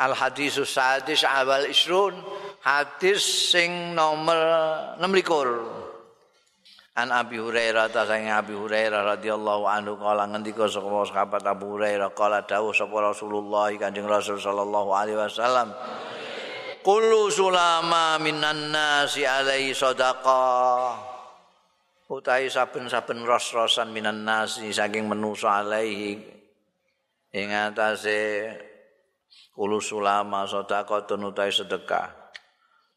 Al hadisus sadis awal isrun hadis sing nomor 26 An Abi Hurairah ta sang Abi Hurairah radhiyallahu anhu kala ngendika sapa sahabat Abu Hurairah kala dawuh sapa Rasulullah Kanjeng Rasul sallallahu alaihi wasallam Kullu sulama minan nasi alaihi sadaqah Utai saben-saben ros-rosan minan nasi saking menusa alaihi. Ing atase Kulu sulama sedekah utai sedekah.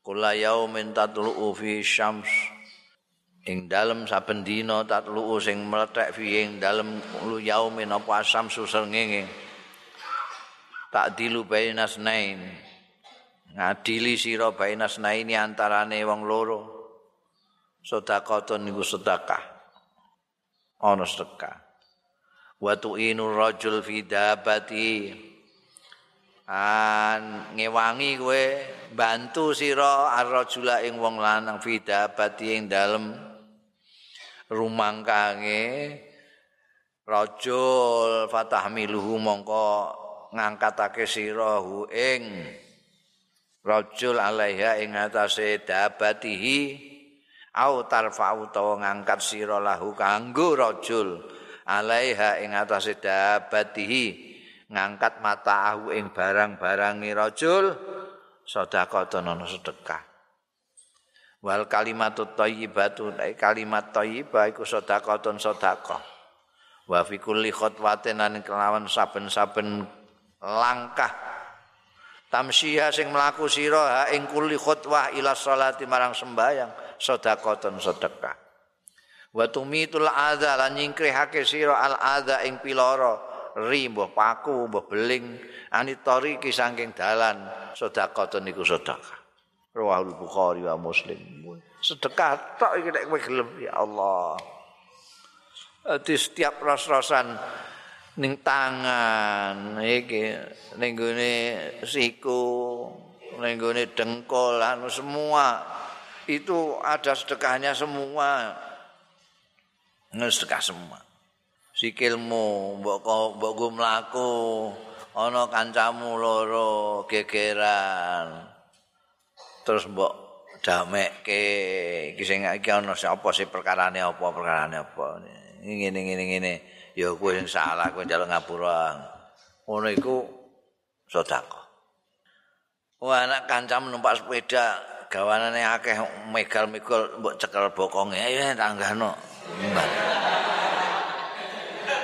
Kula yaumin tatlu'u fi syams. Ing dalem saben dina tatlu'u sing meletek fi ing dalem kulu yaumin apa asam susengenge. Tak dilu bainas nain. Ngadili sira bainas naini antarane wong loro. Sedekah niku sedekah. Ana sedekah. Wa tu'inu rajul fi dabati. An ngewangi kowe bantu sira arrajula ing wong lanang fidabati ing dalem rumangkange. Rajul fatahmiluhu mongko ngangkatake sira hu ing rajul alaiha ing atase dabatihi. Au tarfa'u utawa ngangkat sira lahu kanggo rajul alaiha ing atase dabatihi ngangkat mata ahu ing barang-barangi rajul sedekah ana sedekah. Wal kalimatut thayyibatu kalimat thayyibah iku sedekah sedekah. Wa fi kulli khotwatin kelawan saben-saben langkah. Tamsyiha sing mlaku sira ing kulli khotwah ila sholati marang sembayang sedekah sedekah. Wa tumitul adza lan nyingkrihake sira al adza ing piloro ri mbah paku mbah beling. Anitori ki saking dalan sedekah niku sedekah. Rawahul bukhari wa muslim. Sedekah tok iki nek kowe gelem ya Allah. Di setiap ros-rosan ning tangan iki ning gone siku ning gone dengkul anu semua. Itu ada sedekahnya semua. Sedekah semua sikilmu mbok mbok go mlaku. Ana kancamu loro gegeran. Terus mbok damekke. Iki sing iki ana sapa sih perkarane apa perkarane apa? Ngene ngene ngene. Ya kowe sing salah kowe njaluk ngapura. Ngono iku sedekah. Wah anak kancam numpak sepeda gawanane akeh megal-megal mbok cekel bokonge. Ayo tanggano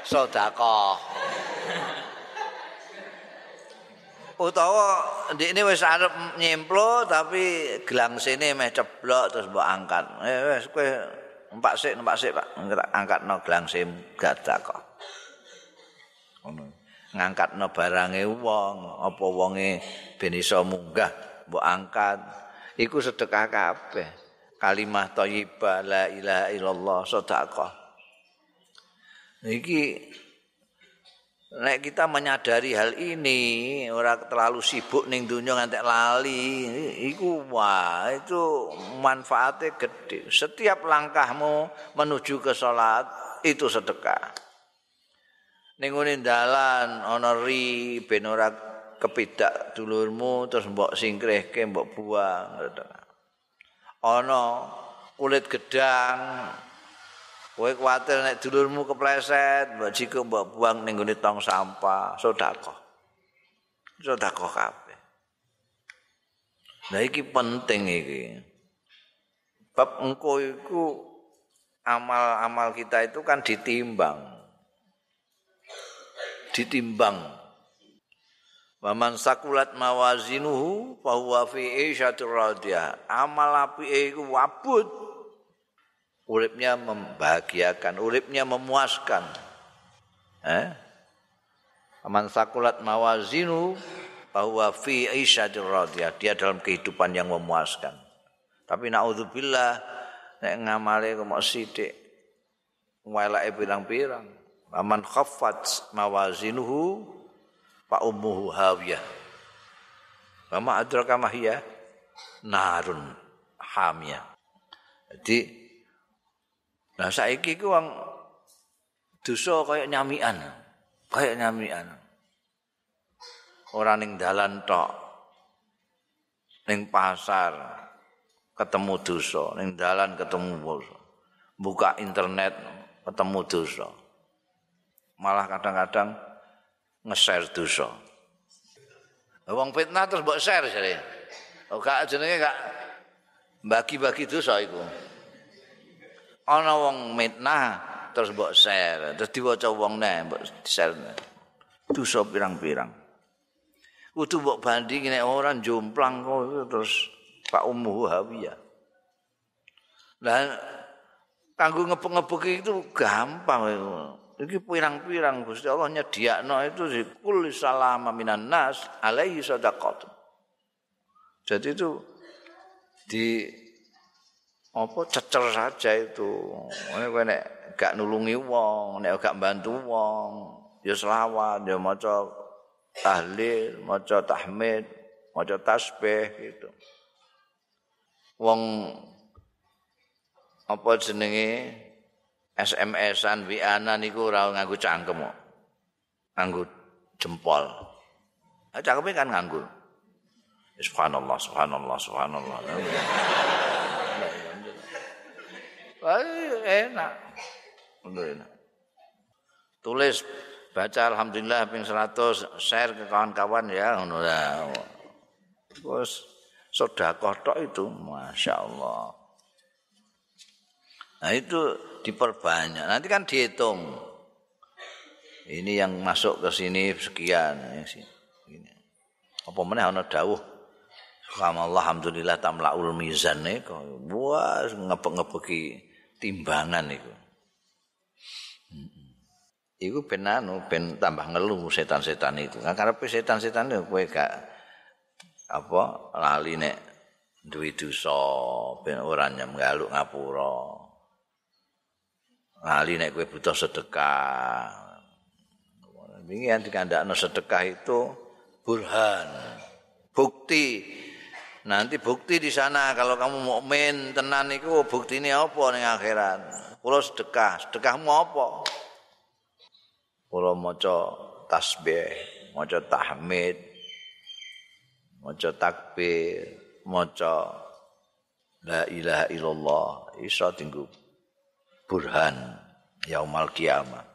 sedekah. Utawa ndekne wis arep nyemplo tapi gelang sini meh ceblok terus mbok angkat. Eh wis kowe numpak sik numpak sik Pak, angkatno gelang gadak kok. Ngono. Ngangkatno barange wong, apa wonge ben iso munggah mbok angkat. Iku sedekah kabeh. Kalimah thayyibah la ilaha illallah sedekah. Iki nek kita menyadari hal ini, ora terlalu sibuk ning donya ngantek lali, iku wah itu manfaatnya gede. Setiap langkahmu menuju ke salat itu sedekah. Ning ngene dalan ana ri ben ora kepidak dulurmu terus mbok singkrihke mbok buang. Ana kulit gedang Kowe kuwatir nek dulurmu kepleset, mbok jiko mbok buang ning gone tong sampah, sedekah. Sedekah kabeh. Nah iki penting iki. Bab engko iku amal-amal kita itu kan ditimbang. Ditimbang. Waman sakulat mawazinuhu fahuwa fi isyatir radiyah. Amal api iku wabut. Uripnya membahagiakan, uripnya memuaskan. Eh? Aman sakulat mawazinu bahwa fi isyadir radiyah, dia dalam kehidupan yang memuaskan. Tapi naudzubillah nek ngamale kok sithik walake pirang-pirang. Aman khaffat mawazinuhu fa ummuhu hawiyah. Mama adraka mahiyah narun hamiyah. Jadi Nah saiki ku wong dosa kaya nyamian. Kaya nyamian. ora ning dalan tok. Ning pasar ketemu dosa. Ning dalan ketemu dosa. Buka internet ketemu dosa. Malah kadang-kadang nge-share dosa. Wong fitnah terus mbok share jare. Oh gak jenenge gak bagi-bagi dosa iku ana wong fitnah terus mbok share terus diwaca wong neh mbok share dosa pirang-pirang kudu mbok banding nek ora jomplang kok terus Pak Ummu Hawiyah. Lah kanggo ngepek-ngepek itu gampang. Iki pirang-pirang Gusti Allah nyediakno itu di kulli salama minan nas alaihi sadaqat. Jadi itu di apa cecer saja itu. Kowe nek gak nulungi wong, nek gak bantu wong, ya selawat, ya maca tahlil, maca tahmid, maca tasbih gitu. Wong apa jenenge SMS-an WA-an niku ora nganggo cangkem kok. Nganggo jempol. Cangkeme kan nganggo. Subhanallah, subhanallah, subhanallah. Wah, enak. Enak. Tulis baca alhamdulillah ping 100 share ke kawan-kawan ya ngono. Terus sedekah tok itu masyaallah. Nah itu diperbanyak. Nanti kan dihitung. Ini yang masuk ke sini sekian ya sih. Ini. Apa meneh ana dawuh Alhamdulillah, alhamdulillah tamlaul mizan niku. Wah, ngepek-ngepeki timbangan iku. iku ben anu ben tambah ngelu setan-setan itu. Kan karepe setan-setan itu kowe gak apa lali nek duwe dosa ben ora nyemgaluk ngapura. Lali nek kowe butuh sedekah. Wingi yang dikandakno sedekah itu burhan. Bukti. Nanti bukti di sana kalau kamu mukmin tenan iku buktine apa ning akhirat. Kulo sedekah, sedekahmu apa? kula maca tasbih, maca tahmid, maca takbir, maca la ilaha illallah, iso tinggu burhan yaumal kiamah.